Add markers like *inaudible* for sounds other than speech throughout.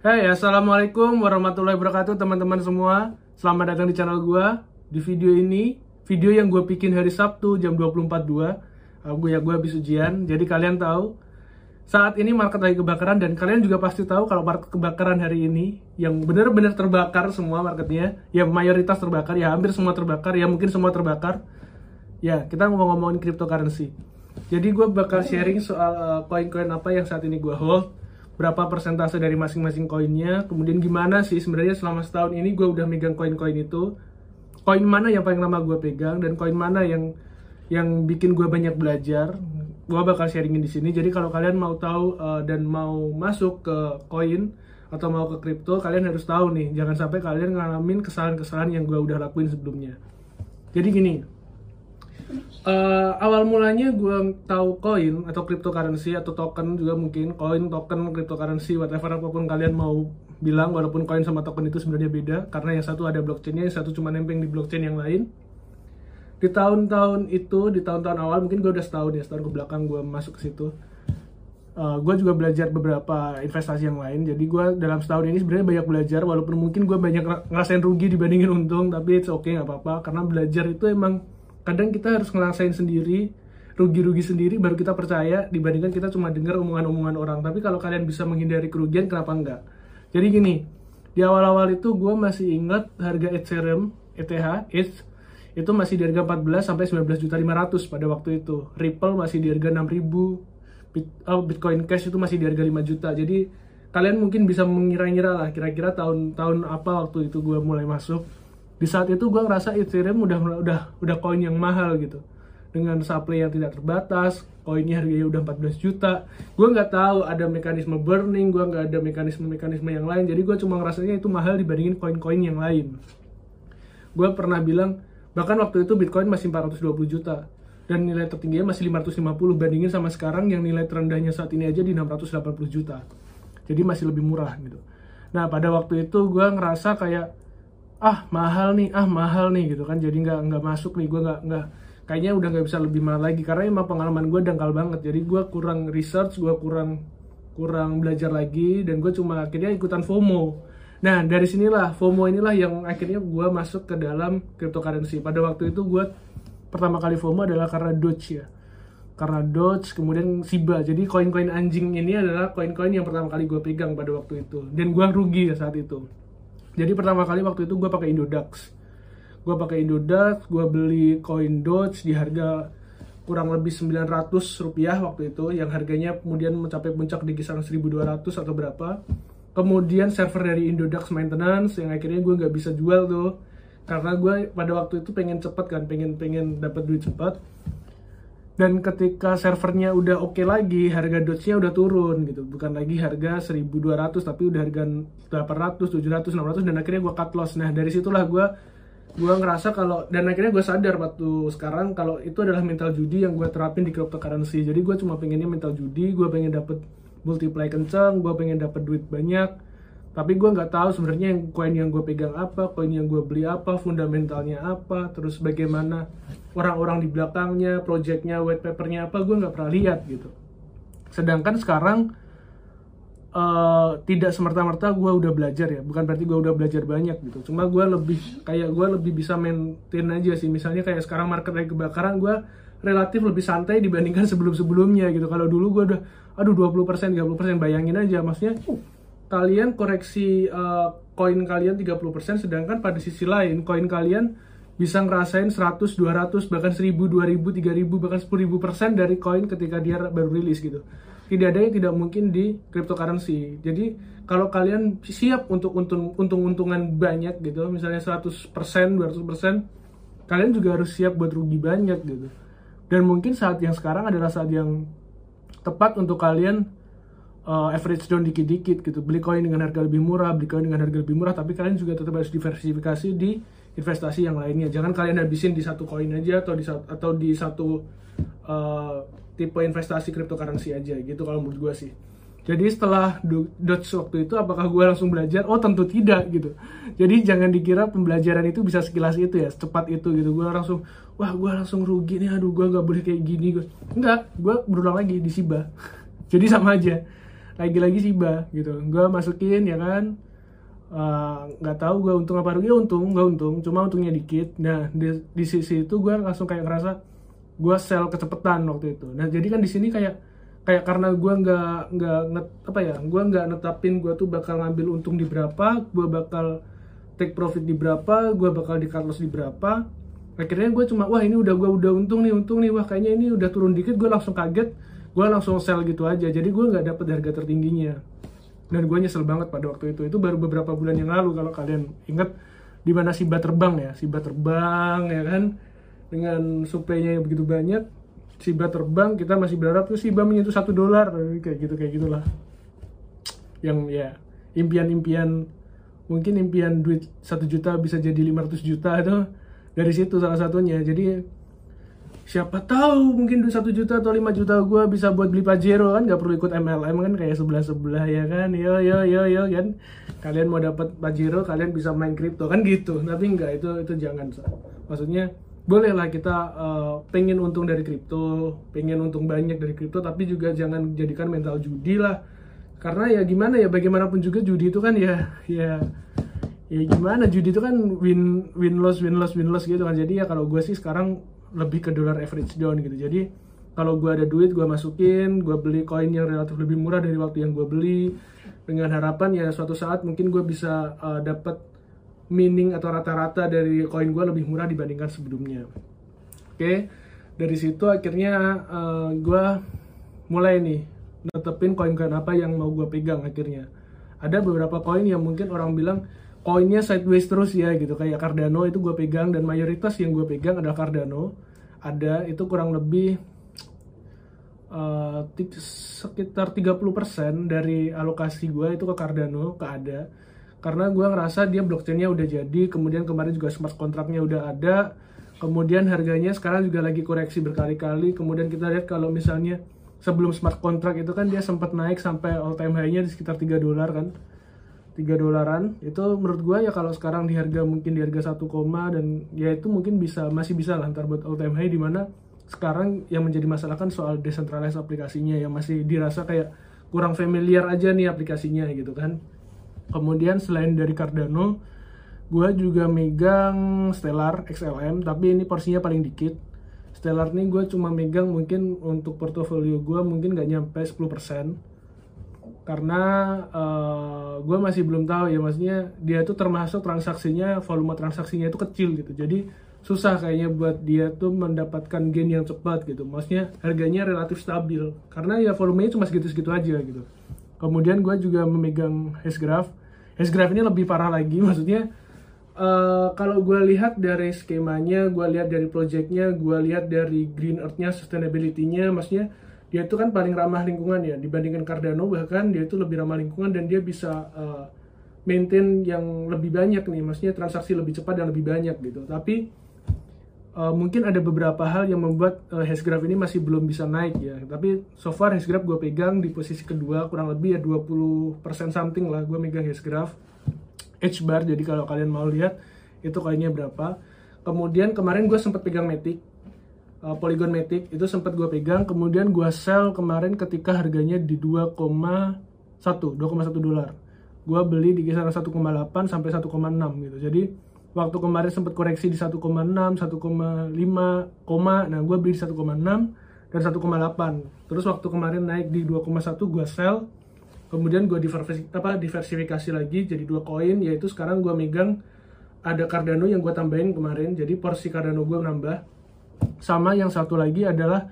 Hai, assalamualaikum warahmatullahi wabarakatuh teman-teman semua. Selamat datang di channel gua. Di video ini, video yang gue bikin hari Sabtu jam 24.2. Uh, gue ya gue habis ujian. Jadi kalian tahu saat ini market lagi kebakaran dan kalian juga pasti tahu kalau market kebakaran hari ini yang benar-benar terbakar semua marketnya, ya mayoritas terbakar, ya hampir semua terbakar, ya mungkin semua terbakar. Ya, kita mau ngomongin cryptocurrency. Jadi gue bakal sharing soal uh, koin-koin apa yang saat ini gue hold, berapa persentase dari masing-masing koinnya, kemudian gimana sih sebenarnya selama setahun ini gue udah megang koin-koin itu, koin mana yang paling lama gue pegang dan koin mana yang yang bikin gue banyak belajar, gue bakal sharingin di sini. Jadi kalau kalian mau tahu uh, dan mau masuk ke koin atau mau ke kripto, kalian harus tahu nih, jangan sampai kalian ngalamin kesalahan-kesalahan yang gue udah lakuin sebelumnya. Jadi gini, Uh, awal mulanya gue tahu koin atau cryptocurrency atau token juga mungkin koin token cryptocurrency whatever apa pun kalian mau bilang walaupun koin sama token itu sebenarnya beda karena yang satu ada blockchainnya yang satu cuma nempel di blockchain yang lain. Di tahun-tahun itu di tahun-tahun awal mungkin gue udah setahun ya setahun ke belakang gue masuk ke situ. Uh, gue juga belajar beberapa investasi yang lain jadi gue dalam setahun ini sebenarnya banyak belajar walaupun mungkin gue banyak ngerasain rugi dibandingin untung tapi it's okay nggak apa-apa karena belajar itu emang kadang kita harus ngelasain sendiri rugi-rugi sendiri baru kita percaya dibandingkan kita cuma dengar omongan-omongan orang. Tapi kalau kalian bisa menghindari kerugian kenapa enggak? Jadi gini di awal-awal itu gue masih ingat harga Ethereum ETH ETH itu masih di harga 14 sampai 19 juta 500 pada waktu itu. Ripple masih di harga 6000 Bit, oh, Bitcoin Cash itu masih di harga 5 juta. Jadi kalian mungkin bisa mengira-ngira lah kira-kira tahun-tahun apa waktu itu gue mulai masuk di saat itu gue ngerasa Ethereum udah udah udah koin yang mahal gitu. Dengan supply yang tidak terbatas koinnya harganya udah 14 juta. Gue nggak tahu ada mekanisme burning gue nggak ada mekanisme-mekanisme yang lain. Jadi gue cuma ngerasanya itu mahal dibandingin koin-koin yang lain. Gue pernah bilang bahkan waktu itu Bitcoin masih 420 juta. Dan nilai tertingginya masih 550 bandingin sama sekarang yang nilai terendahnya saat ini aja di 680 juta. Jadi masih lebih murah gitu. Nah pada waktu itu gue ngerasa kayak ah mahal nih ah mahal nih gitu kan. Jadi nggak nggak masuk nih gue nggak nggak kayaknya udah nggak bisa lebih mahal lagi. Karena emang pengalaman gue dangkal banget. Jadi gue kurang research gue kurang kurang belajar lagi dan gue cuma akhirnya ikutan FOMO. Nah dari sinilah FOMO inilah yang akhirnya gue masuk ke dalam cryptocurrency. Pada waktu itu gue pertama kali FOMO adalah karena Doge ya. Karena Doge kemudian Shiba jadi koin-koin anjing ini adalah koin-koin yang pertama kali gue pegang pada waktu itu. Dan gue rugi ya saat itu jadi pertama kali waktu itu gue pakai Indodax gue pakai Indodax gue beli koin Doge di harga kurang lebih 900 rupiah waktu itu yang harganya kemudian mencapai puncak di kisaran 1200 atau berapa. Kemudian server dari Indodax maintenance yang akhirnya gue nggak bisa jual tuh. Karena gue pada waktu itu pengen cepet kan pengen pengen dapat duit cepet dan ketika servernya udah oke okay lagi harga dotsnya udah turun gitu. Bukan lagi harga 1200 tapi udah harga 800 700 600 dan akhirnya gue cut loss. Nah dari situlah gue gue ngerasa kalau dan akhirnya gue sadar waktu sekarang kalau itu adalah mental judi yang gue terapin di cryptocurrency. Jadi gue cuma pengennya mental judi gue pengen dapet multiply kenceng gue pengen dapet duit banyak tapi gue nggak tahu sebenarnya yang koin yang gue pegang apa koin yang gue beli apa fundamentalnya apa terus bagaimana orang-orang di belakangnya projectnya white papernya apa gue nggak pernah lihat gitu. Sedangkan sekarang uh, tidak semerta-merta gue udah belajar ya. Bukan berarti gue udah belajar banyak gitu. Cuma gue lebih kayak gue lebih bisa maintain aja sih. Misalnya kayak sekarang market lagi kebakaran gue relatif lebih santai dibandingkan sebelum-sebelumnya gitu. Kalau dulu gue udah aduh 20% 30% bayangin aja. Maksudnya kalian koreksi uh, koin kalian 30% sedangkan pada sisi lain koin kalian bisa ngerasain 100, 200, bahkan 1000, 2000, 3000, bahkan 10.000 persen dari koin ketika dia baru rilis gitu. Tidak ada yang tidak mungkin di cryptocurrency. Jadi kalau kalian siap untuk untung untung-untungan banyak gitu, misalnya 100%, 200%, kalian juga harus siap buat rugi banyak gitu. Dan mungkin saat yang sekarang adalah saat yang tepat untuk kalian uh, average down dikit-dikit gitu beli koin dengan harga lebih murah beli koin dengan harga lebih murah tapi kalian juga tetap harus diversifikasi di investasi yang lainnya jangan kalian habisin di satu koin aja atau di atau di satu uh, tipe investasi cryptocurrency aja gitu kalau menurut gue sih jadi setelah Doge waktu itu apakah gue langsung belajar? Oh tentu tidak gitu. Jadi jangan dikira pembelajaran itu bisa sekilas itu ya, secepat itu gitu. Gue langsung, wah gue langsung rugi nih, aduh gue gak boleh kayak gini. Gue enggak, gue berulang lagi di Siba. *laughs* Jadi sama aja lagi-lagi Shiba gitu. Gue masukin ya kan? Eh, nggak uh, tahu gue untung apa rugi. Untung gue untung. Cuma untungnya dikit. Nah di, di sisi itu gue langsung kayak ngerasa gue sell kecepatan waktu itu. Nah jadi kan di sini kayak kayak karena gue nggak nggak apa ya gue nggak netapin gue tuh bakal ngambil untung di berapa gue bakal take profit di berapa gue bakal di cut di berapa. Akhirnya gue cuma wah ini udah gue udah untung nih untung nih. Wah kayaknya ini udah turun dikit. Gue langsung kaget gue langsung sell gitu aja. Jadi gue nggak dapet harga tertingginya. Dan gue nyesel banget pada waktu itu. Itu baru beberapa bulan yang lalu kalau kalian ingat di mana Siba terbang ya. Siba terbang ya kan? Dengan suplainya yang begitu banyak Siba terbang kita masih berharap tuh Siba menyentuh satu dolar. Kayak gitu kayak gitulah. Yang ya impian-impian mungkin impian duit satu juta bisa jadi 500 juta itu dari situ salah satunya. Jadi siapa tahu mungkin duit satu juta atau 5 juta gue bisa buat beli Pajero kan? Nggak perlu ikut MLM kan? Kayak sebelah sebelah ya kan? Yo yo yo yo kan? Kalian mau dapat Pajero kalian bisa main kripto kan gitu. Tapi nggak itu itu jangan maksudnya bolehlah kita uh, pengen untung dari kripto pengen untung banyak dari kripto tapi juga jangan jadikan mental judi lah. Karena ya gimana ya bagaimanapun juga judi itu kan ya ya ya gimana? Judi itu kan win win loss win loss win loss gitu kan. Jadi ya kalau gue sih sekarang lebih ke dollar average down gitu. Jadi kalau gue ada duit gue masukin gue beli koin yang relatif lebih murah dari waktu yang gue beli. Dengan harapan ya suatu saat mungkin gue bisa uh, dapat mining atau rata-rata dari koin gue lebih murah dibandingkan sebelumnya. Oke? Okay? dari situ akhirnya uh, gue mulai nih netepin koin-koin apa yang mau gue pegang akhirnya. Ada beberapa koin yang mungkin orang bilang koinnya sideways terus ya gitu. Kayak Cardano itu gue pegang dan mayoritas yang gue pegang adalah Cardano. Ada itu kurang lebih uh, sekitar 30% dari alokasi gue itu ke Cardano ke ADA. Karena gue ngerasa dia blockchainnya udah jadi kemudian kemarin juga smart kontraknya udah ada kemudian harganya sekarang juga lagi koreksi berkali-kali. Kemudian kita lihat kalau misalnya sebelum smart contract itu kan dia sempat naik sampai all time high-nya di sekitar 3 dolar kan 3 dolaran. Itu menurut gue ya kalau sekarang di harga mungkin di harga 1 koma dan ya itu mungkin bisa masih bisa lah ntar buat all time high di mana sekarang yang menjadi masalah kan soal decentralized aplikasinya yang masih dirasa kayak kurang familiar aja nih aplikasinya gitu kan. Kemudian selain dari Cardano gue juga megang Stellar XLM tapi ini porsinya paling dikit. Stellar nih gue cuma megang mungkin untuk portofolio gue mungkin gak nyampe 10% karena uh, eh, gue masih belum tahu ya maksudnya dia tuh termasuk transaksinya volume transaksinya itu kecil gitu. Jadi susah kayaknya buat dia tuh mendapatkan gain yang cepat gitu. Maksudnya harganya relatif stabil. Karena ya volumenya cuma segitu-segitu aja gitu. Kemudian gue juga memegang Hashgraph Hashgraph ini lebih parah lagi *laughs* maksudnya uh, kalau gue lihat dari skemanya gue lihat dari projectnya gue lihat dari green earth-nya sustainability-nya maksudnya dia itu kan paling ramah lingkungan ya. Dibandingkan Cardano bahkan dia itu lebih ramah lingkungan dan dia bisa uh, maintain yang lebih banyak nih. Maksudnya transaksi lebih cepat dan lebih banyak gitu. Tapi uh, mungkin ada beberapa hal yang membuat uh, Hashgraph ini masih belum bisa naik ya. Tapi so far Hashgraph gue pegang di posisi kedua kurang lebih ya 20% something lah gue megang Hashgraph H bar jadi kalau kalian mau lihat itu kayaknya berapa. Kemudian kemarin gue sempat pegang Matic uh, Polygon Matic itu sempat gue pegang kemudian gue sell kemarin ketika harganya di 2,1 2,1 dolar. Gue beli di kisaran 1,8 sampai 1,6 gitu. Jadi waktu kemarin sempat koreksi di 1,6 1,5 koma nah gue beli di 1,6 dan 1,8 terus waktu kemarin naik di 2,1 gue sell kemudian gue diversifikasi, apa, diversifikasi lagi jadi dua koin yaitu sekarang gue megang ada Cardano yang gue tambahin kemarin. Jadi porsi Cardano gue nambah sama yang satu lagi adalah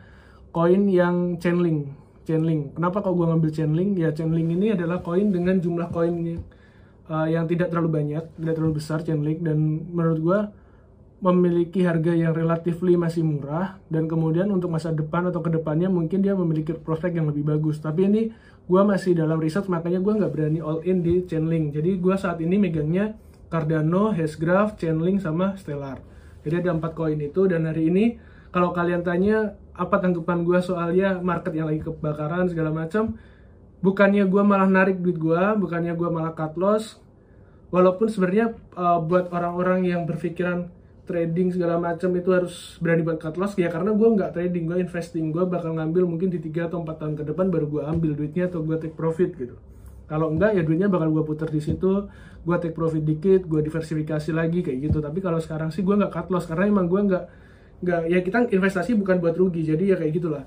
koin yang Chainlink. Chainlink. Kenapa kalau gue ngambil Chainlink? Ya Chainlink ini adalah koin dengan jumlah koin uh, yang tidak terlalu banyak tidak terlalu besar Chainlink. Dan menurut gue memiliki harga yang relatifly masih murah. Dan kemudian untuk masa depan atau ke depannya mungkin dia memiliki prospek yang lebih bagus. Tapi ini gue masih dalam riset makanya gue nggak berani all in di Chainlink. Jadi gue saat ini megangnya Cardano, Hashgraph, Chainlink sama Stellar jadi ada empat koin itu dan hari ini kalau kalian tanya apa tanggapan gue soalnya market yang lagi kebakaran segala macam, bukannya gue malah narik duit gue, bukannya gue malah cut loss. Walaupun sebenarnya uh, buat orang-orang yang berpikiran trading segala macam itu harus berani buat cut loss ya karena gue nggak trading gue investing gue bakal ngambil mungkin di 3 atau 4 tahun ke depan baru gue ambil duitnya atau gue take profit gitu kalau enggak ya duitnya bakal gue putar di situ gue take profit dikit gue diversifikasi lagi kayak gitu tapi kalau sekarang sih gue nggak cut loss karena emang gue nggak nggak ya kita investasi bukan buat rugi jadi ya kayak gitulah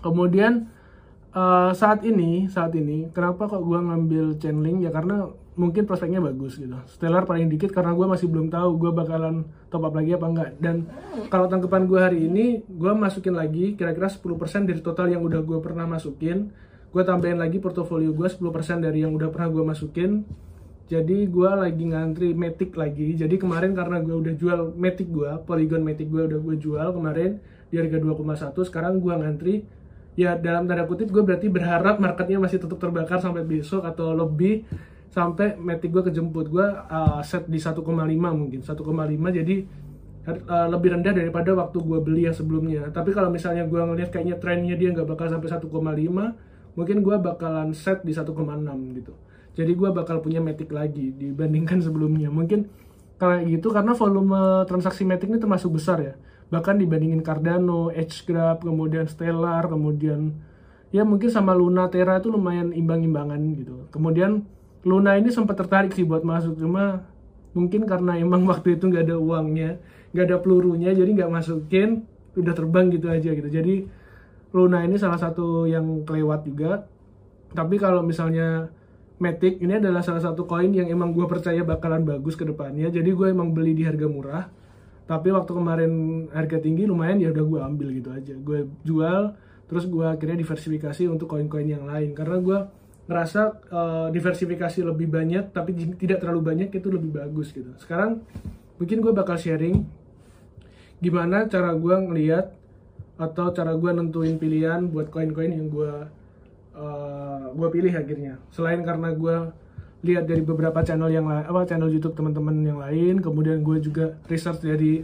kemudian uh, saat ini saat ini kenapa kok gue ngambil channeling ya karena mungkin prospeknya bagus gitu. Stellar paling dikit karena gue masih belum tahu gue bakalan top up lagi apa enggak. Dan kalau tangkapan gue hari ini, gue masukin lagi kira-kira 10% dari total yang udah gue pernah masukin. Gue tambahin lagi portofolio gue 10% dari yang udah pernah gue masukin. Jadi gue lagi ngantri Matic lagi. Jadi kemarin karena gue udah jual Matic gue, Polygon Matic gue udah gue jual kemarin di harga 2,1. Sekarang gue ngantri ya dalam tanda kutip gue berarti berharap marketnya masih tetap terbakar sampai besok atau lebih sampai metik gue kejemput gue uh, set di 1,5 mungkin 1,5 jadi uh, lebih rendah daripada waktu gue beli yang sebelumnya tapi kalau misalnya gue ngeliat kayaknya trennya dia nggak bakal sampai 1,5 mungkin gue bakalan set di 1,6 gitu. Jadi gue bakal punya metik lagi dibandingkan *laughs* sebelumnya. Mungkin kayak gitu karena volume transaksi metik ini termasuk besar ya. Bahkan dibandingin Cardano, Edgegraph, kemudian Stellar, kemudian ya mungkin sama Luna Terra itu lumayan imbang-imbangan gitu. Kemudian Luna ini sempat tertarik sih buat masuk cuma mungkin karena emang *laughs* waktu itu nggak ada uangnya nggak ada pelurunya jadi nggak masukin udah terbang gitu aja gitu. Jadi Luna ini salah satu yang kelewat juga. Tapi kalau misalnya Matic ini adalah salah satu koin yang emang gue percaya bakalan bagus ke depannya. Jadi gue emang beli di harga murah. Tapi waktu kemarin harga tinggi lumayan ya udah gue ambil gitu aja. Gue jual terus gue akhirnya diversifikasi untuk koin-koin yang lain. Karena gue ngerasa uh, diversifikasi lebih banyak tapi tidak terlalu banyak itu lebih bagus gitu. Sekarang mungkin gue bakal sharing gimana cara gue ngeliat atau cara gue nentuin pilihan buat koin-koin yang gue uh, gue pilih akhirnya. Selain karena gue lihat dari beberapa channel yang lain apa channel YouTube teman-teman yang lain kemudian gue juga research dari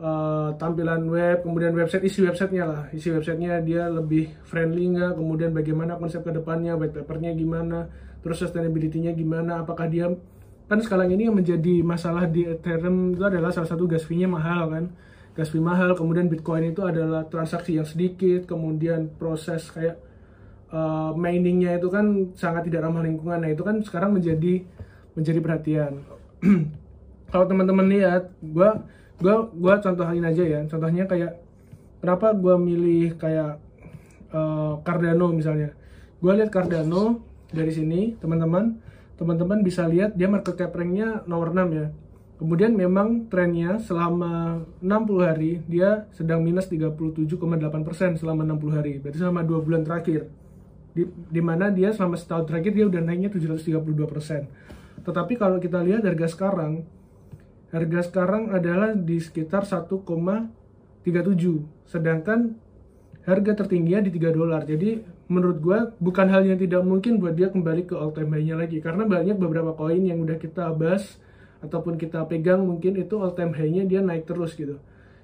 uh, tampilan web, kemudian website isi websitenya lah, isi websitenya dia lebih friendly nggak, kemudian bagaimana konsep ke depannya, white papernya gimana, terus sustainability-nya gimana, apakah dia kan sekarang ini yang menjadi masalah di Ethereum itu adalah salah satu gas fee-nya mahal kan, gas fee mahal, kemudian Bitcoin itu adalah transaksi yang sedikit, kemudian proses kayak uh, miningnya itu kan sangat tidak ramah lingkungan, nah itu kan sekarang menjadi menjadi perhatian. *clears throat* Kalau teman-teman lihat, gue gue gue contohin aja ya. Contohnya kayak kenapa gue milih kayak uh, Cardano misalnya? Gue lihat Cardano dari sini teman-teman. Teman-teman bisa lihat dia market cap ranknya nomor 6 ya kemudian memang trennya selama 60 hari dia sedang minus 37,8% selama 60 hari. Berarti selama dua bulan terakhir. Di, di mana dia selama setahun terakhir dia udah naiknya 732% tetapi kalau kita lihat harga sekarang harga sekarang adalah di sekitar 1,37 sedangkan harga tertingginya di 3 dolar. Jadi menurut gue bukan hal yang tidak mungkin buat dia kembali ke all time high-nya lagi. Karena banyak beberapa koin yang udah kita bahas ataupun kita pegang mungkin itu all time high-nya dia naik terus gitu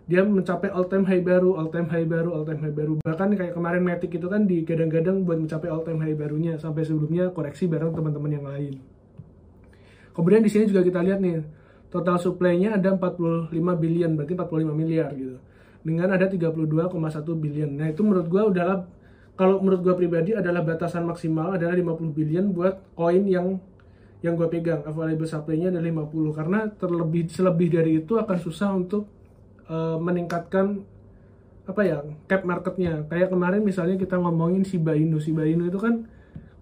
dia mencapai all time high baru, all time high baru, all time high baru. Bahkan kayak kemarin Matic itu kan digadang-gadang buat mencapai all time high barunya sampai sebelumnya koreksi bareng teman-teman yang lain. Kemudian di sini juga kita lihat nih total supply-nya ada 45 billion berarti 45 miliar gitu dengan ada 32,1 billion nah itu menurut gue udahlah kalau menurut gue pribadi adalah batasan maksimal adalah 50 billion buat koin yang yang gue pegang available supply-nya adalah 50 karena terlebih selebih dari itu akan susah untuk uh, meningkatkan apa ya cap marketnya. Kayak kemarin misalnya kita ngomongin Shiba Inu. Shiba Inu itu kan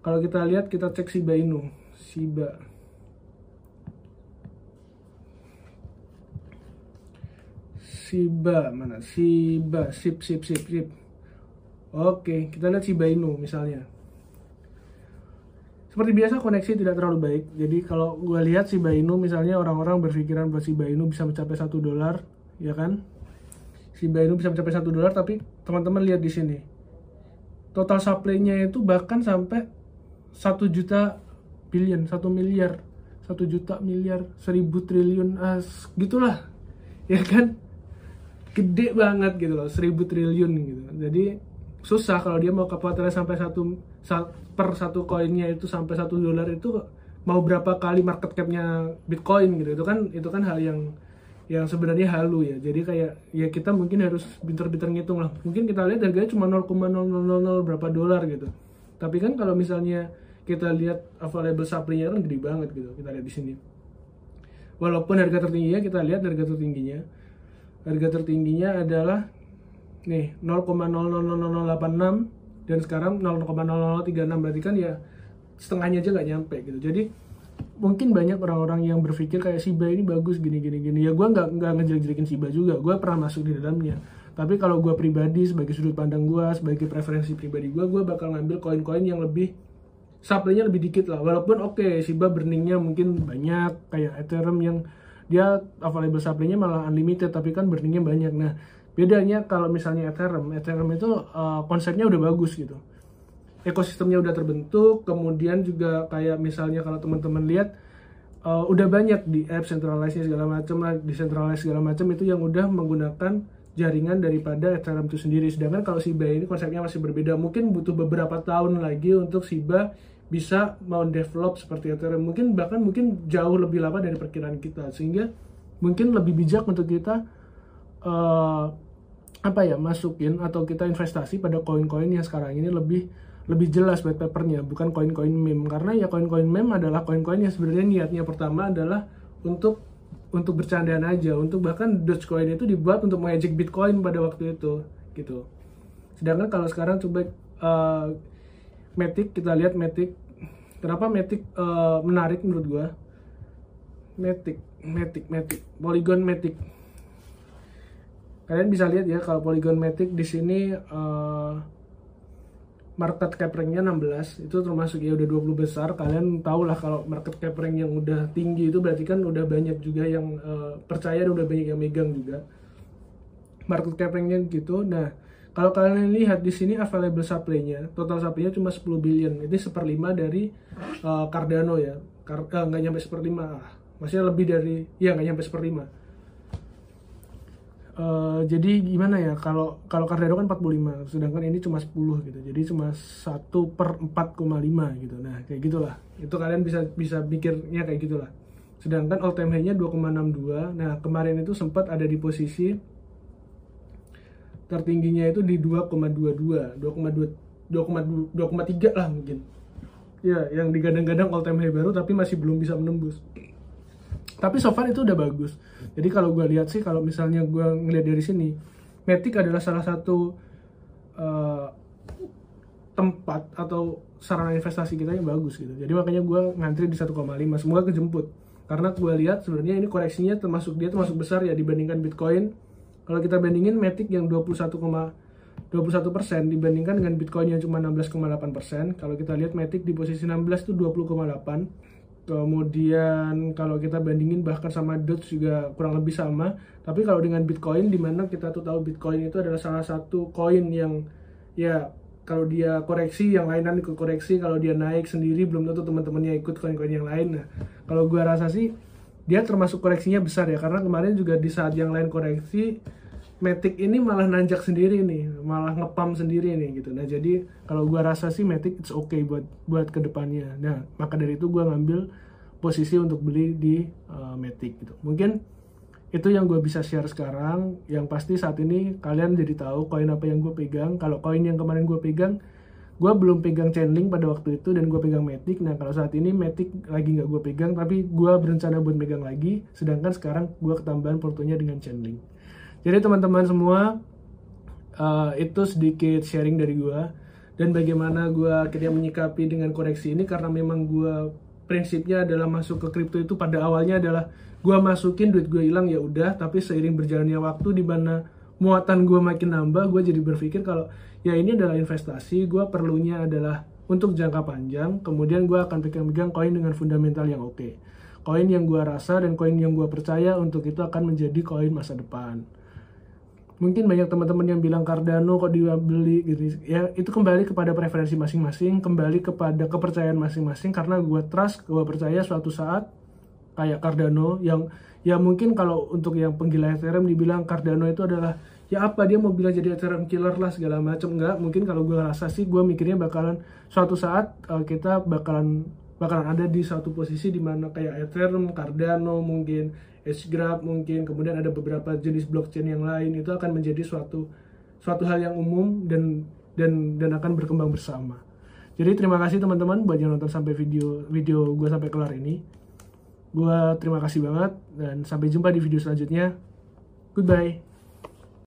kalau kita lihat kita cek Shiba Inu. Shiba. Shiba mana? Shiba. Sip sip sip sip. Oke kita lihat Shiba Inu misalnya seperti biasa koneksi tidak terlalu baik. Jadi kalau gue lihat Shiba Inu misalnya orang-orang berpikiran bahwa Shiba Inu bisa mencapai satu dolar ya kan? Shiba Inu bisa mencapai satu dolar tapi teman-teman lihat di sini. Total supply-nya itu bahkan sampai satu juta billion satu miliar satu juta miliar seribu triliun as gitulah ya kan? Gede banget gitu loh seribu triliun gitu. Jadi susah kalau dia mau kapasitasnya sampai satu per satu koinnya itu sampai satu dolar itu mau berapa kali market capnya bitcoin gitu. Itu kan itu kan hal yang yang sebenarnya halu ya. Jadi kayak ya kita mungkin harus pinter-pinter ngitung lah. Mungkin kita lihat harganya cuma 0,0000 berapa dolar gitu. Tapi kan kalau misalnya kita lihat available supply-nya kan gede banget gitu. Kita lihat di sini. Walaupun harga tertingginya kita lihat harga tertingginya. Harga tertingginya adalah nih 0,000086 dan sekarang 0,0036 berarti kan ya setengahnya aja nggak nyampe gitu. Jadi mungkin banyak orang-orang yang berpikir kayak Shiba ini bagus gini gini gini. Ya gue nggak nggak ngejelek-jelekin Shiba juga. Gue pernah masuk di dalamnya. Tapi kalau gue pribadi sebagai sudut pandang gue sebagai preferensi pribadi gue gue bakal ngambil koin-koin yang lebih supply-nya lebih dikit lah. Walaupun oke okay, Shiba burningnya mungkin banyak kayak Ethereum yang dia available supply-nya malah unlimited tapi kan burningnya banyak. Nah bedanya kalau misalnya Ethereum Ethereum itu uh, konsepnya udah bagus gitu. Ekosistemnya udah terbentuk kemudian juga kayak misalnya kalau teman-teman lihat uh, udah banyak di app centralized segala macam lah decentralized segala macam itu yang udah menggunakan jaringan daripada Ethereum itu sendiri. Sedangkan kalau Shiba ini konsepnya masih berbeda. Mungkin butuh beberapa tahun lagi untuk Shiba bisa mau develop seperti Ethereum. Mungkin bahkan mungkin jauh lebih lama dari perkiraan kita. Sehingga mungkin lebih bijak untuk kita uh, apa ya masukin atau kita investasi pada koin-koin yang sekarang ini lebih lebih jelas white papernya bukan koin-koin meme. Karena ya koin-koin meme adalah koin-koin yang sebenarnya niatnya pertama adalah untuk untuk bercandaan aja. Untuk bahkan Dogecoin itu dibuat untuk mengejek Bitcoin pada waktu itu gitu. Sedangkan kalau sekarang coba uh, Matic kita lihat Matic. Kenapa Matic uh, menarik menurut gua? Matic Matic Matic. Polygon Matic kalian bisa lihat ya kalau Polygon Matic di sini uh, market cap ranknya 16 itu termasuk ya udah 20 besar. Kalian tau lah kalau market cap rank yang udah tinggi itu berarti kan udah banyak juga yang uh, percaya dan udah banyak yang megang juga. Market cap ranknya gitu. Nah kalau kalian lihat di sini available supply-nya total supply-nya cuma 10 billion. Ini seperlima dari uh, Cardano ya. Car uh, nggak nyampe seperlima. Maksudnya lebih dari ya nggak nyampe seperlima Uh, jadi gimana ya kalau kalau Cardano kan 45 sedangkan ini cuma 10 gitu. Jadi cuma 1 per 4,5 gitu. Nah kayak gitulah. Itu kalian bisa bisa pikirnya kayak gitulah. Sedangkan all time high nya 2,62 nah kemarin itu sempat ada di posisi tertingginya itu di 2,22 2,2 2,3 lah mungkin. Ya yang digadang-gadang all time high baru tapi masih belum bisa menembus tapi so far itu udah bagus. Jadi kalau gue lihat sih kalau misalnya gue ngeliat dari sini Matic adalah salah satu uh, tempat atau sarana investasi kita yang bagus gitu. Jadi makanya gue ngantri di 1,5 semoga kejemput. Karena gue lihat sebenarnya ini koreksinya termasuk dia termasuk besar ya dibandingkan Bitcoin. Kalau kita bandingin Matic yang 21, 21 persen dibandingkan dengan Bitcoin yang cuma 16,8 persen. Kalau kita lihat Matic di posisi 16 itu 20,8 kemudian kalau kita bandingin bahkan sama Doge juga kurang lebih sama. Tapi kalau dengan Bitcoin di mana kita tuh tahu Bitcoin itu adalah salah satu koin yang ya kalau dia koreksi yang lainan ikut koreksi. Kalau dia naik sendiri belum tentu teman-temannya ikut koin-koin yang lain. Nah kalau gua rasa sih dia termasuk koreksinya besar ya. Karena kemarin juga di saat yang lain koreksi Matic ini malah nanjak sendiri nih, malah ngepam sendiri nih gitu. Nah jadi kalau gua rasa sih Matic it's okay buat buat ke depannya. Nah maka dari itu gua ngambil posisi untuk beli di uh, Matic gitu. Mungkin itu yang gue bisa share sekarang. Yang pasti saat ini kalian jadi tahu koin apa yang gue pegang. Kalau koin yang kemarin gue pegang, gue belum pegang Chainlink pada waktu itu dan gue pegang Matic. Nah kalau saat ini Matic lagi nggak gue pegang, tapi gue berencana buat pegang lagi. Sedangkan sekarang gue ketambahan portonya dengan Chainlink. Jadi teman-teman semua uh, itu sedikit sharing dari gue dan bagaimana gue akhirnya menyikapi dengan koreksi ini karena memang gue prinsipnya adalah masuk ke kripto itu pada awalnya adalah gue masukin duit gue hilang ya udah. Tapi seiring berjalannya waktu di mana muatan gue makin nambah gue jadi berpikir kalau ya ini adalah investasi gue perlunya adalah untuk jangka panjang. Kemudian gue akan pegang-pegang koin dengan fundamental yang oke. Okay. koin yang gue rasa dan koin yang gue percaya untuk itu akan menjadi koin masa depan mungkin banyak teman-teman yang bilang Cardano kok dibeli? Gitu. Ya itu kembali kepada preferensi masing-masing kembali kepada kepercayaan masing-masing karena gue trust gue percaya suatu saat kayak Cardano yang ya mungkin kalau untuk yang penggila Ethereum dibilang Cardano itu adalah ya apa dia mau bilang jadi Ethereum killer lah segala macam. Enggak mungkin kalau gue rasa sih gue mikirnya bakalan suatu saat uh, kita bakalan bakalan ada di satu posisi di mana kayak Ethereum, Cardano mungkin, Hgraph mungkin, kemudian ada beberapa jenis blockchain yang lain itu akan menjadi suatu suatu hal yang umum dan dan dan akan berkembang bersama. Jadi terima kasih teman-teman buat yang nonton sampai video video gue sampai kelar ini. Gue terima kasih banget dan sampai jumpa di video selanjutnya. Goodbye.